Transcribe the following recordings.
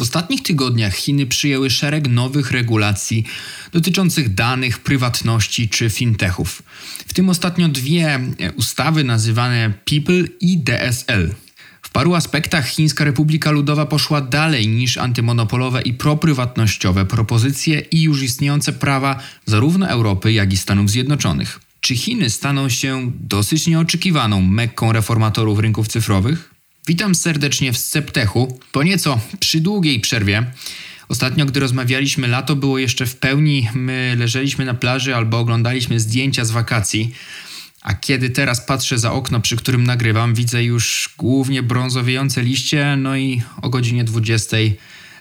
W ostatnich tygodniach Chiny przyjęły szereg nowych regulacji dotyczących danych, prywatności czy fintechów. W tym ostatnio dwie ustawy nazywane People i DSL. W paru aspektach Chińska Republika Ludowa poszła dalej niż antymonopolowe i proprywatnościowe propozycje i już istniejące prawa zarówno Europy, jak i Stanów Zjednoczonych. Czy Chiny staną się dosyć nieoczekiwaną mekką reformatorów rynków cyfrowych? Witam serdecznie w Sceptechu. Po nieco przydługiej przerwie. Ostatnio, gdy rozmawialiśmy, lato było jeszcze w pełni. My leżeliśmy na plaży albo oglądaliśmy zdjęcia z wakacji. A kiedy teraz patrzę za okno, przy którym nagrywam, widzę już głównie brązowiejące liście, no i o godzinie 20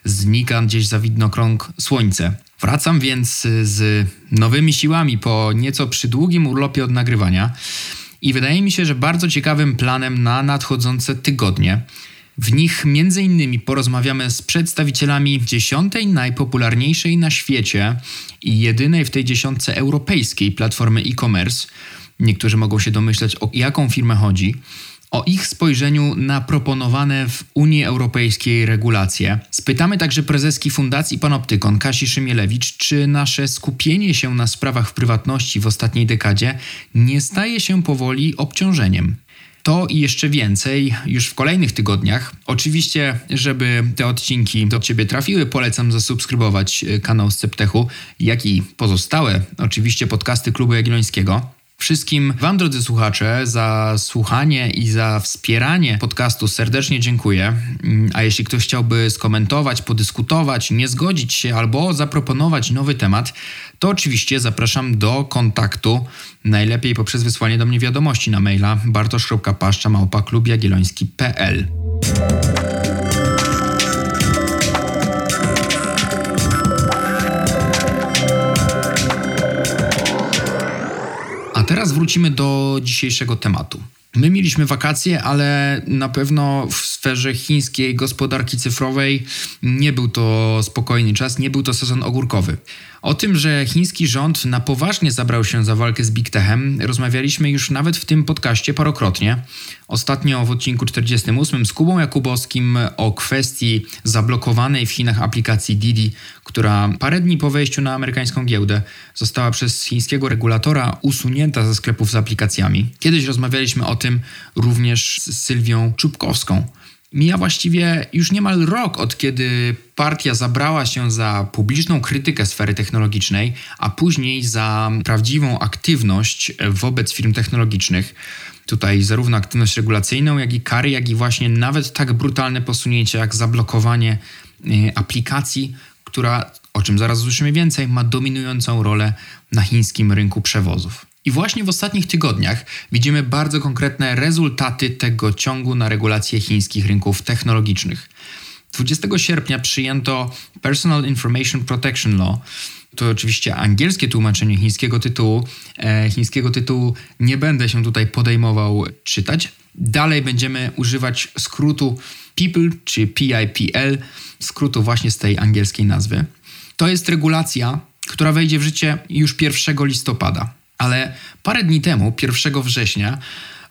znika gdzieś za widnokrąg słońce. Wracam więc z nowymi siłami po nieco przydługim urlopie od nagrywania i wydaje mi się, że bardzo ciekawym planem na nadchodzące tygodnie. W nich innymi porozmawiamy z przedstawicielami dziesiątej najpopularniejszej na świecie i jedynej w tej dziesiątce europejskiej platformy e-commerce. Niektórzy mogą się domyśleć, o jaką firmę chodzi o ich spojrzeniu na proponowane w Unii Europejskiej regulacje. Spytamy także prezeski Fundacji Panoptykon Kasi Szymielewicz, czy nasze skupienie się na sprawach prywatności w ostatniej dekadzie nie staje się powoli obciążeniem. To i jeszcze więcej już w kolejnych tygodniach. Oczywiście, żeby te odcinki do Ciebie trafiły, polecam zasubskrybować e, kanał Sceptechu, jak i pozostałe, oczywiście podcasty Klubu Jagiellońskiego. Wszystkim. Wam, drodzy słuchacze, za słuchanie i za wspieranie podcastu serdecznie dziękuję. Mm, a jeśli ktoś chciałby skomentować, podyskutować, nie zgodzić się albo zaproponować nowy temat, to oczywiście zapraszam do kontaktu, najlepiej poprzez wysłanie do mnie wiadomości na maila bartosz.paszcza.klubjagielloński.pl teraz wrócimy do dzisiejszego tematu. My mieliśmy wakacje, ale na pewno w sferze chińskiej gospodarki cyfrowej nie był to spokojny czas, nie był to sezon ogórkowy. O tym, że chiński rząd na poważnie zabrał się za walkę z Big Techem, rozmawialiśmy już nawet w tym podcaście parokrotnie. Ostatnio w odcinku 48 z Kubą Jakubowskim o kwestii zablokowanej w Chinach aplikacji Didi, która parę dni po wejściu na amerykańską giełdę została przez chińskiego regulatora usunięta ze sklepów z aplikacjami. Kiedyś rozmawialiśmy o tym również z Sylwią Czubkowską. Mija właściwie już niemal rok od kiedy partia zabrała się za publiczną krytykę sfery technologicznej, a później za prawdziwą aktywność wobec firm technologicznych. Tutaj zarówno aktywność regulacyjną, jak i kary, jak i właśnie nawet tak brutalne posunięcie jak zablokowanie y, aplikacji, która, o czym zaraz usłyszymy więcej, ma dominującą rolę na chińskim rynku przewozów. I właśnie w ostatnich tygodniach widzimy bardzo konkretne rezultaty tego ciągu na regulacje chińskich rynków technologicznych. 20 sierpnia przyjęto Personal Information Protection Law. To oczywiście angielskie tłumaczenie chińskiego tytułu. E, chińskiego tytułu nie będę się tutaj podejmował czytać. Dalej będziemy używać skrótu PEOPLE czy PIPL, skrótu właśnie z tej angielskiej nazwy. To jest regulacja, która wejdzie w życie już 1 listopada. Ale parę dni temu, 1 września,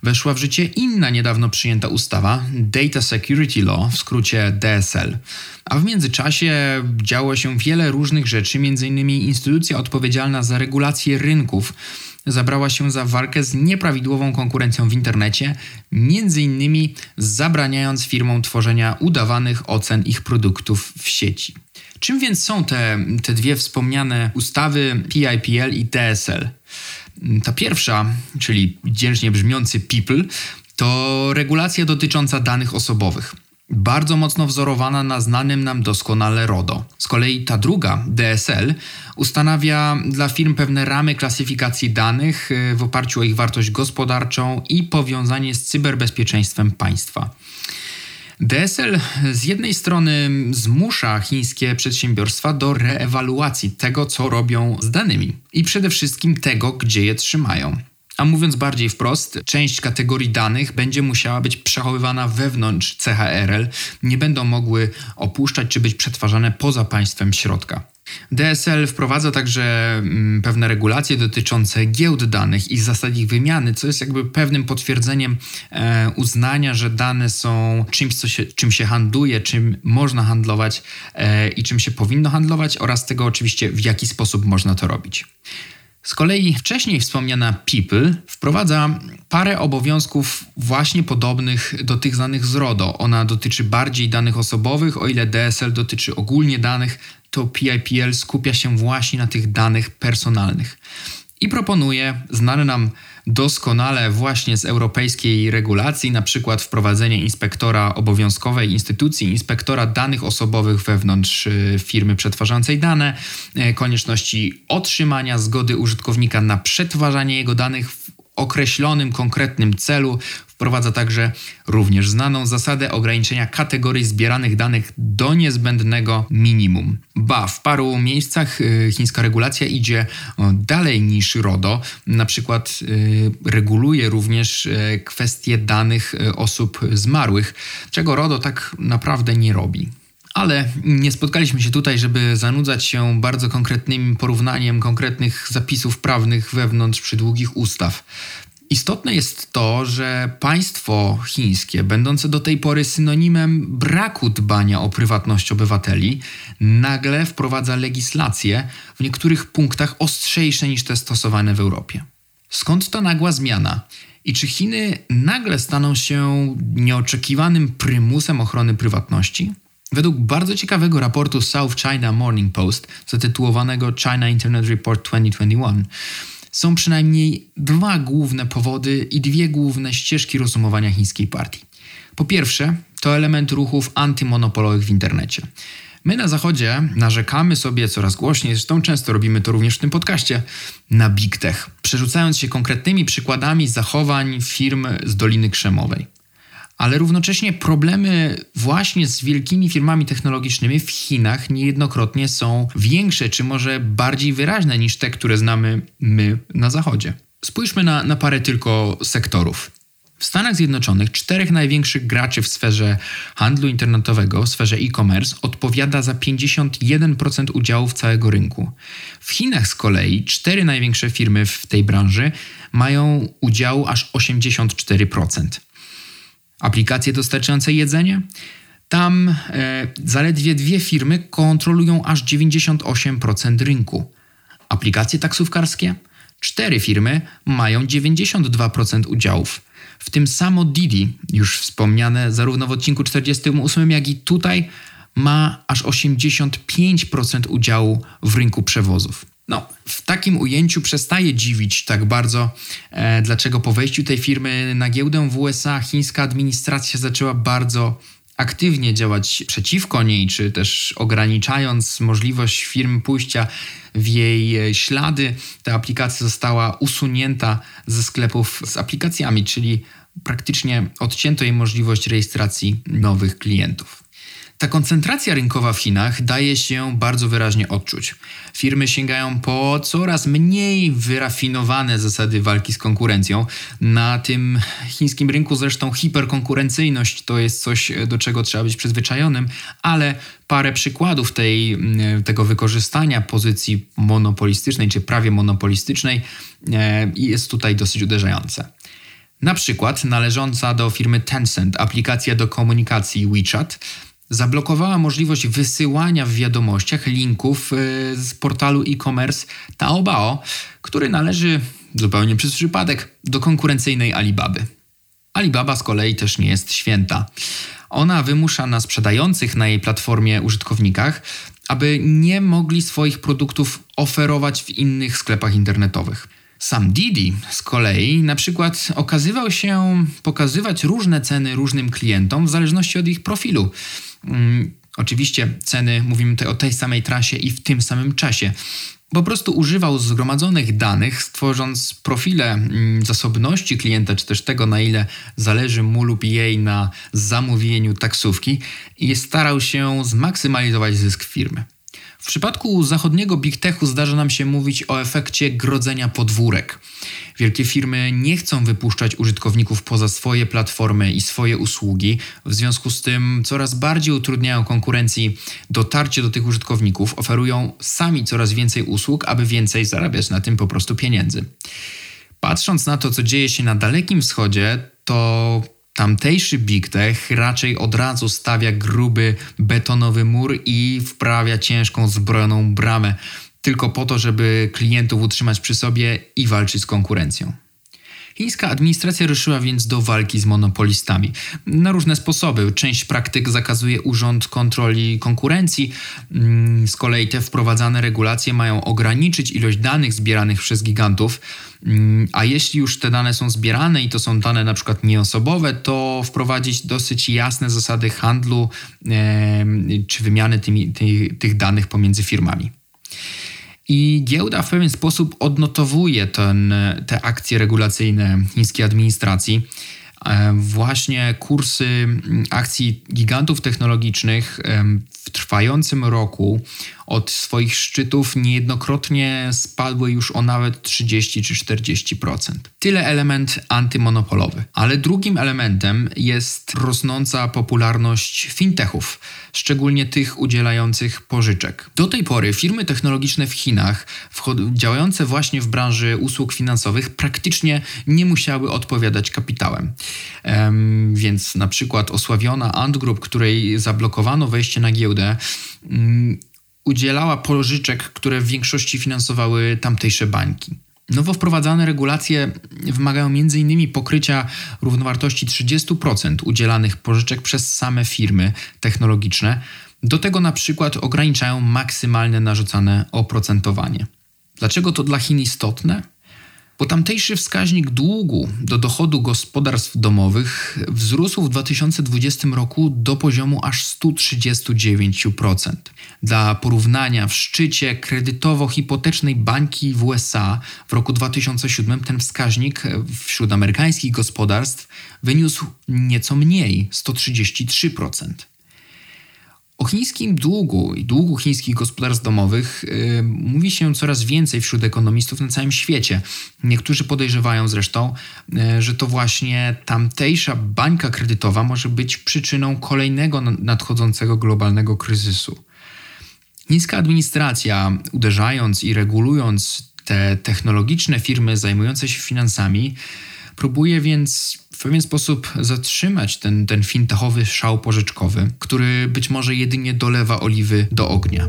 weszła w życie inna niedawno przyjęta ustawa Data Security Law, w skrócie DSL. A w międzyczasie działo się wiele różnych rzeczy, m.in. instytucja odpowiedzialna za regulację rynków zabrała się za walkę z nieprawidłową konkurencją w internecie, m.in. zabraniając firmom tworzenia udawanych ocen ich produktów w sieci. Czym więc są te, te dwie wspomniane ustawy PIPL i DSL? Ta pierwsza, czyli wdzięcznie brzmiący people, to regulacja dotycząca danych osobowych. Bardzo mocno wzorowana na znanym nam doskonale RODO. Z kolei ta druga, DSL, ustanawia dla firm pewne ramy klasyfikacji danych y, w oparciu o ich wartość gospodarczą i powiązanie z cyberbezpieczeństwem państwa. DSL z jednej strony zmusza chińskie przedsiębiorstwa do reewaluacji tego, co robią z danymi i przede wszystkim tego, gdzie je trzymają. A mówiąc bardziej wprost, część kategorii danych będzie musiała być przechowywana wewnątrz CHRL, nie będą mogły opuszczać czy być przetwarzane poza państwem środka. DSL wprowadza także mm, pewne regulacje dotyczące giełd danych i zasad ich wymiany, co jest jakby pewnym potwierdzeniem e, uznania, że dane są czymś, co się, czym się handluje, czym można handlować e, i czym się powinno handlować oraz tego oczywiście w jaki sposób można to robić. Z kolei wcześniej wspomniana People wprowadza parę obowiązków właśnie podobnych do tych znanych z RODO. Ona dotyczy bardziej danych osobowych, o ile DSL dotyczy ogólnie danych, to PIPL skupia się właśnie na tych danych personalnych. I proponuje znane nam doskonale właśnie z europejskiej regulacji, na przykład wprowadzenie inspektora obowiązkowej instytucji, inspektora danych osobowych wewnątrz y, firmy przetwarzającej dane, y, konieczności otrzymania zgody użytkownika na przetwarzanie jego danych w określonym, konkretnym celu, Wprowadza także również znaną zasadę ograniczenia kategorii zbieranych danych do niezbędnego minimum. Ba, w paru miejscach y, chińska regulacja idzie dalej niż RODO, na przykład y, reguluje również y, kwestie danych osób zmarłych, czego RODO tak naprawdę nie robi. Ale nie spotkaliśmy się tutaj, żeby zanudzać się bardzo konkretnym porównaniem konkretnych zapisów prawnych wewnątrz przydługich ustaw. Istotne jest to, że państwo chińskie, będące do tej pory synonimem braku dbania o prywatność obywateli, nagle wprowadza legislacje w niektórych punktach ostrzejsze niż te stosowane w Europie. Skąd ta nagła zmiana? I czy Chiny nagle staną się nieoczekiwanym prymusem ochrony prywatności? Według bardzo ciekawego raportu South China Morning Post, zatytułowanego China Internet Report 2021, są przynajmniej dwa główne powody i dwie główne ścieżki rozumowania chińskiej partii. Po pierwsze, to element ruchów antymonopolowych w internecie. My na Zachodzie narzekamy sobie coraz głośniej, zresztą często robimy to również w tym podcaście, na Big Tech, przerzucając się konkretnymi przykładami zachowań firm z Doliny Krzemowej ale równocześnie problemy właśnie z wielkimi firmami technologicznymi w Chinach niejednokrotnie są większe, czy może bardziej wyraźne niż te, które znamy my na Zachodzie. Spójrzmy na, na parę tylko sektorów. W Stanach Zjednoczonych czterech największych graczy w sferze handlu internetowego, w sferze e-commerce, odpowiada za 51% udziałów całego rynku. W Chinach z kolei cztery największe firmy w tej branży mają udziału aż 84% aplikacje dostarczające jedzenie. Tam e, zaledwie dwie firmy kontrolują aż 98% rynku. Aplikacje taksówkarskie? Cztery firmy mają 92% udziałów. W tym samo Didi, już wspomniane zarówno w odcinku 48, jak i tutaj, ma aż 85% udziału w rynku przewozów. No, w takim ujęciu przestaje dziwić tak bardzo, e, dlaczego po wejściu tej firmy na giełdę w USA chińska administracja zaczęła bardzo aktywnie działać przeciwko niej, czy też ograniczając możliwość firm pójścia w jej e, ślady. Ta aplikacja została usunięta ze sklepów z aplikacjami, czyli praktycznie odcięto jej możliwość rejestracji nowych klientów. Ta koncentracja rynkowa w Chinach daje się bardzo wyraźnie odczuć. Firmy sięgają po coraz mniej wyrafinowane zasady walki z konkurencją. Na tym chińskim rynku zresztą hiperkonkurencyjność to jest coś, do czego trzeba być przyzwyczajonym, ale parę przykładów tej, mm, tego wykorzystania pozycji monopolistycznej czy prawie monopolistycznej e, jest tutaj dosyć uderzające. Na przykład należąca do firmy Tencent aplikacja do komunikacji WeChat zablokowała możliwość wysyłania w wiadomościach linków e, z portalu e-commerce Taobao, który należy zupełnie przez przypadek do konkurencyjnej Alibaby. Alibaba z kolei też nie jest święta. Ona wymusza na sprzedających na jej platformie użytkownikach, aby nie mogli swoich produktów oferować w innych sklepach internetowych. Sam Didi z kolei na przykład okazywał się pokazywać różne ceny różnym klientom w zależności od ich profilu. Hmm, oczywiście ceny, mówimy tutaj o tej samej trasie i w tym samym czasie. Po prostu używał zgromadzonych danych, stworząc profile mm, zasobności klienta, czy też tego, na ile zależy mu lub jej na zamówieniu taksówki, i starał się zmaksymalizować zysk firmy. W przypadku zachodniego big techu zdarza nam się mówić o efekcie grodzenia podwórek. Wielkie firmy nie chcą wypuszczać użytkowników poza swoje platformy i swoje usługi, w związku z tym coraz bardziej utrudniają konkurencji dotarcie do tych użytkowników, oferują sami coraz więcej usług, aby więcej zarabiać na tym po prostu pieniędzy. Patrząc na to, co dzieje się na Dalekim Wschodzie, to Tamtejszy Big Tech raczej od razu stawia gruby betonowy mur i wprawia ciężką zbrojoną bramę, tylko po to, żeby klientów utrzymać przy sobie i walczyć z konkurencją. Chińska administracja ruszyła więc do walki z monopolistami na różne sposoby. Część praktyk zakazuje Urząd Kontroli Konkurencji, mm, z kolei te wprowadzane regulacje mają ograniczyć ilość danych zbieranych przez gigantów, mm, a jeśli już te dane są zbierane i to są dane na przykład nieosobowe, to wprowadzić dosyć jasne zasady handlu czy wymiany tymi, tych danych pomiędzy firmami. I giełda w pewien sposób odnotowuje ten, te akcje regulacyjne chińskiej administracji. E, właśnie kursy akcji gigantów technologicznych w trwającym roku od swoich szczytów niejednokrotnie spadły już o nawet 30 czy 40%. Tyle element antymonopolowy. Ale drugim elementem jest rosnąca popularność fintechów, szczególnie tych udzielających pożyczek. Do tej pory firmy technologiczne w Chinach, działające właśnie w branży usług finansowych, praktycznie nie musiały odpowiadać kapitałem. Um, więc na przykład osławiona Ant Group, której zablokowano wejście na giełdę, um, udzielała pożyczek, które w większości finansowały tamtejsze bańki. Nowo wprowadzane regulacje wymagają m.in. pokrycia równowartości 30% udzielanych pożyczek przez same firmy technologiczne. Do tego na przykład ograniczają maksymalne narzucane oprocentowanie. Dlaczego to dla Chin istotne? Bo tamtejszy wskaźnik długu do dochodu gospodarstw domowych wzrósł w 2020 roku do poziomu aż 139%. Dla porównania, w szczycie kredytowo-hipotecznej bańki w USA w roku 2007 ten wskaźnik wśród amerykańskich gospodarstw wyniósł nieco mniej 133%. O chińskim długu i długu chińskich gospodarstw domowych yy, mówi się coraz więcej wśród ekonomistów na całym świecie. Niektórzy podejrzewają zresztą, yy, że to właśnie tamtejsza bańka kredytowa może być przyczyną kolejnego nadchodzącego globalnego kryzysu. Chińska administracja, uderzając i regulując te technologiczne firmy zajmujące się finansami, próbuje więc w pewien sposób zatrzymać ten, ten fintechowy szał pożyczkowy, który być może jedynie dolewa oliwy do ognia.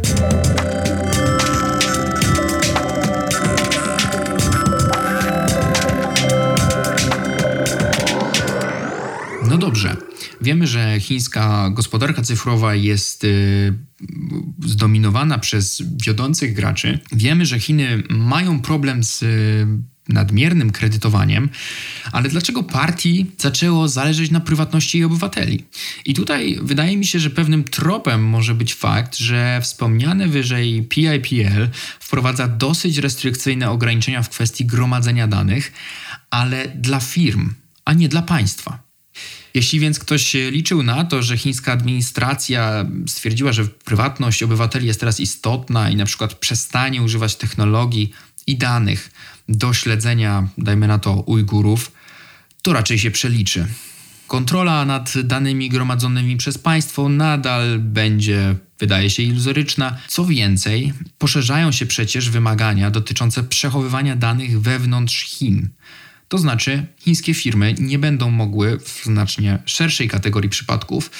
No dobrze. Wiemy, że chińska gospodarka cyfrowa jest y, zdominowana przez wiodących graczy. Wiemy, że Chiny mają problem z nadmiernym kredytowaniem, ale dlaczego partii zaczęło zależeć na prywatności jej obywateli? I tutaj wydaje mi się, że pewnym tropem może być fakt, że wspomniane wyżej PIPL wprowadza dosyć restrykcyjne ograniczenia w kwestii gromadzenia danych, ale dla firm, a nie dla państwa. Jeśli więc ktoś liczył na to, że chińska administracja stwierdziła, że prywatność obywateli jest teraz istotna i na przykład przestanie używać technologii i danych do śledzenia, dajmy na to, Ujgurów, to raczej się przeliczy. Kontrola nad danymi gromadzonymi przez państwo nadal będzie, wydaje się, iluzoryczna. Co więcej, poszerzają się przecież wymagania dotyczące przechowywania danych wewnątrz Chin. To znaczy, chińskie firmy nie będą mogły w znacznie szerszej kategorii przypadków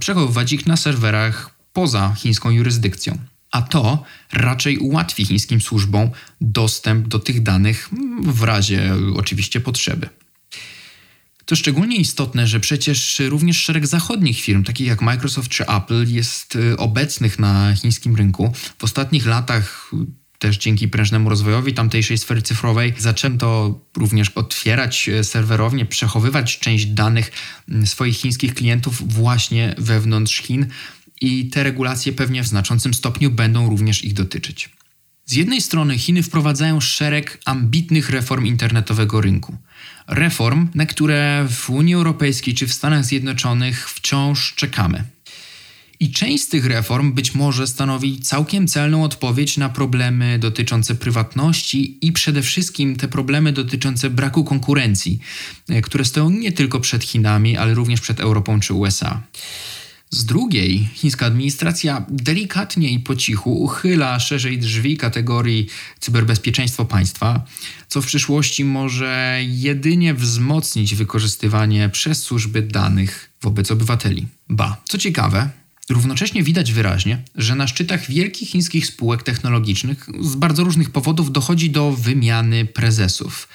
przechowywać ich na serwerach poza chińską jurysdykcją a to raczej ułatwi chińskim służbom dostęp do tych danych w razie oczywiście potrzeby. To szczególnie istotne, że przecież również szereg zachodnich firm, takich jak Microsoft czy Apple, jest y, obecnych na chińskim rynku. W ostatnich latach też dzięki prężnemu rozwojowi tamtejszej sfery cyfrowej zaczęto również otwierać y, serwerownie, przechowywać część danych y, swoich chińskich klientów właśnie wewnątrz Chin i te regulacje pewnie w znaczącym stopniu będą również ich dotyczyć. Z jednej strony Chiny wprowadzają szereg ambitnych reform internetowego rynku. Reform, na które w Unii Europejskiej czy w Stanach Zjednoczonych wciąż czekamy. I część z tych reform być może stanowi całkiem celną odpowiedź na problemy dotyczące prywatności i przede wszystkim te problemy dotyczące braku konkurencji, e, które stoją nie tylko przed Chinami, ale również przed Europą czy USA. Z drugiej, chińska administracja delikatnie i po cichu uchyla szerzej drzwi kategorii cyberbezpieczeństwo państwa, co w przyszłości może jedynie wzmocnić wykorzystywanie przez służby danych wobec obywateli. Ba, co ciekawe, Równocześnie widać wyraźnie, że na szczytach wielkich chińskich spółek technologicznych z bardzo różnych powodów dochodzi do wymiany prezesów.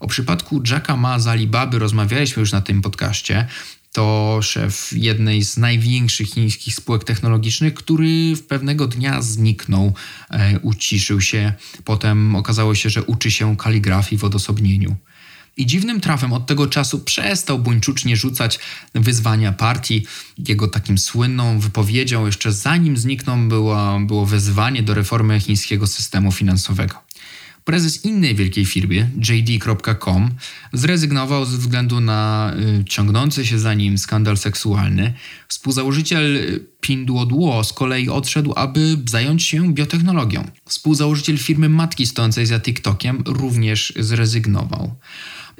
O przypadku Jacka Ma z Alibaby rozmawialiśmy już na tym podcaście. To szef jednej z największych chińskich spółek technologicznych, który pewnego dnia zniknął, e, uciszył się. Potem okazało się, że uczy się kaligrafii w odosobnieniu. I dziwnym trafem od tego czasu przestał buńczucznie rzucać wyzwania partii. Jego takim słynną wypowiedzią, jeszcze zanim zniknął, było, było wezwanie do reformy chińskiego systemu finansowego. Prezes innej wielkiej firmy, JD.com, zrezygnował ze względu na y, ciągnący się za nim skandal seksualny. Współzałożyciel Pinduoduo z kolei odszedł, aby zająć się biotechnologią. Współzałożyciel firmy matki stojącej za TikTokiem również zrezygnował.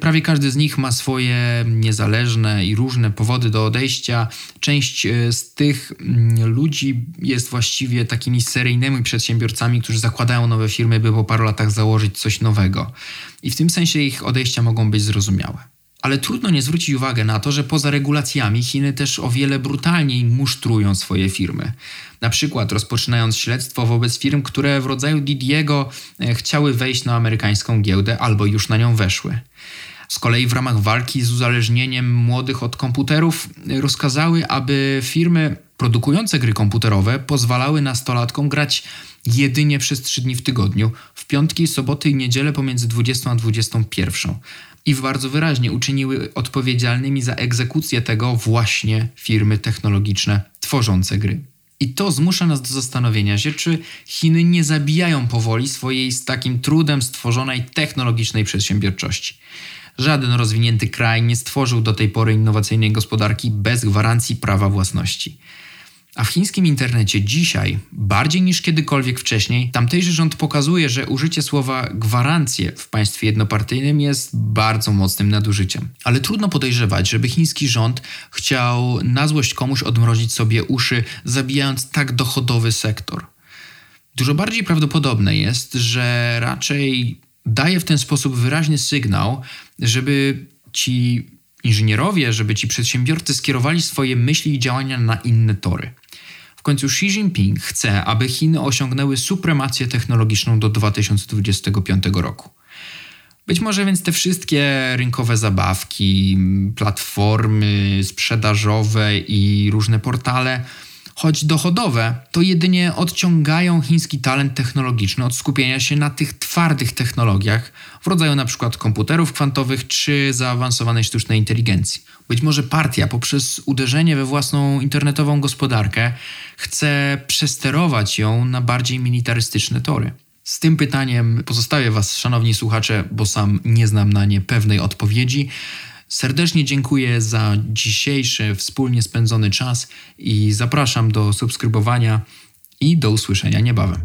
Prawie każdy z nich ma swoje niezależne i różne powody do odejścia. Część e, z tych mm, ludzi jest właściwie takimi seryjnymi przedsiębiorcami, którzy zakładają nowe firmy, by po paru latach założyć coś nowego. I w tym sensie ich odejścia mogą być zrozumiałe. Ale trudno nie zwrócić uwagi na to, że poza regulacjami Chiny też o wiele brutalniej musztrują swoje firmy. Na przykład rozpoczynając śledztwo wobec firm, które w rodzaju Didiego e, chciały wejść na amerykańską giełdę albo już na nią weszły. Z kolei w ramach walki z uzależnieniem młodych od komputerów rozkazały, aby firmy produkujące gry komputerowe pozwalały nastolatkom grać jedynie przez 3 dni w tygodniu, w piątki, soboty i niedzielę pomiędzy 20 a 21. I bardzo wyraźnie uczyniły odpowiedzialnymi za egzekucję tego właśnie firmy technologiczne tworzące gry. I to zmusza nas do zastanowienia się, czy Chiny nie zabijają powoli swojej z takim trudem stworzonej technologicznej przedsiębiorczości. Żaden rozwinięty kraj nie stworzył do tej pory innowacyjnej gospodarki bez gwarancji prawa własności. A w chińskim internecie dzisiaj, bardziej niż kiedykolwiek wcześniej, tamtejszy rząd pokazuje, że użycie słowa gwarancje w państwie jednopartyjnym jest bardzo mocnym nadużyciem. Ale trudno podejrzewać, żeby chiński rząd chciał na złość komuś odmrozić sobie uszy, zabijając tak dochodowy sektor. Dużo bardziej prawdopodobne jest, że raczej daje w ten sposób wyraźny sygnał, żeby ci inżynierowie, żeby ci przedsiębiorcy skierowali swoje myśli i działania na inne tory. W końcu Xi Jinping chce, aby Chiny osiągnęły supremację technologiczną do 2025 roku. Być może więc te wszystkie rynkowe zabawki, platformy sprzedażowe i różne portale choć dochodowe, to jedynie odciągają chiński talent technologiczny od skupienia się na tych twardych technologiach w rodzaju np. komputerów kwantowych czy zaawansowanej sztucznej inteligencji. Być może partia poprzez uderzenie we własną internetową gospodarkę chce przesterować ją na bardziej militarystyczne tory. Z tym pytaniem pozostawię Was, szanowni słuchacze, bo sam nie znam na nie pewnej odpowiedzi. Serdecznie dziękuję za dzisiejszy wspólnie spędzony czas i zapraszam do subskrybowania i do usłyszenia niebawem.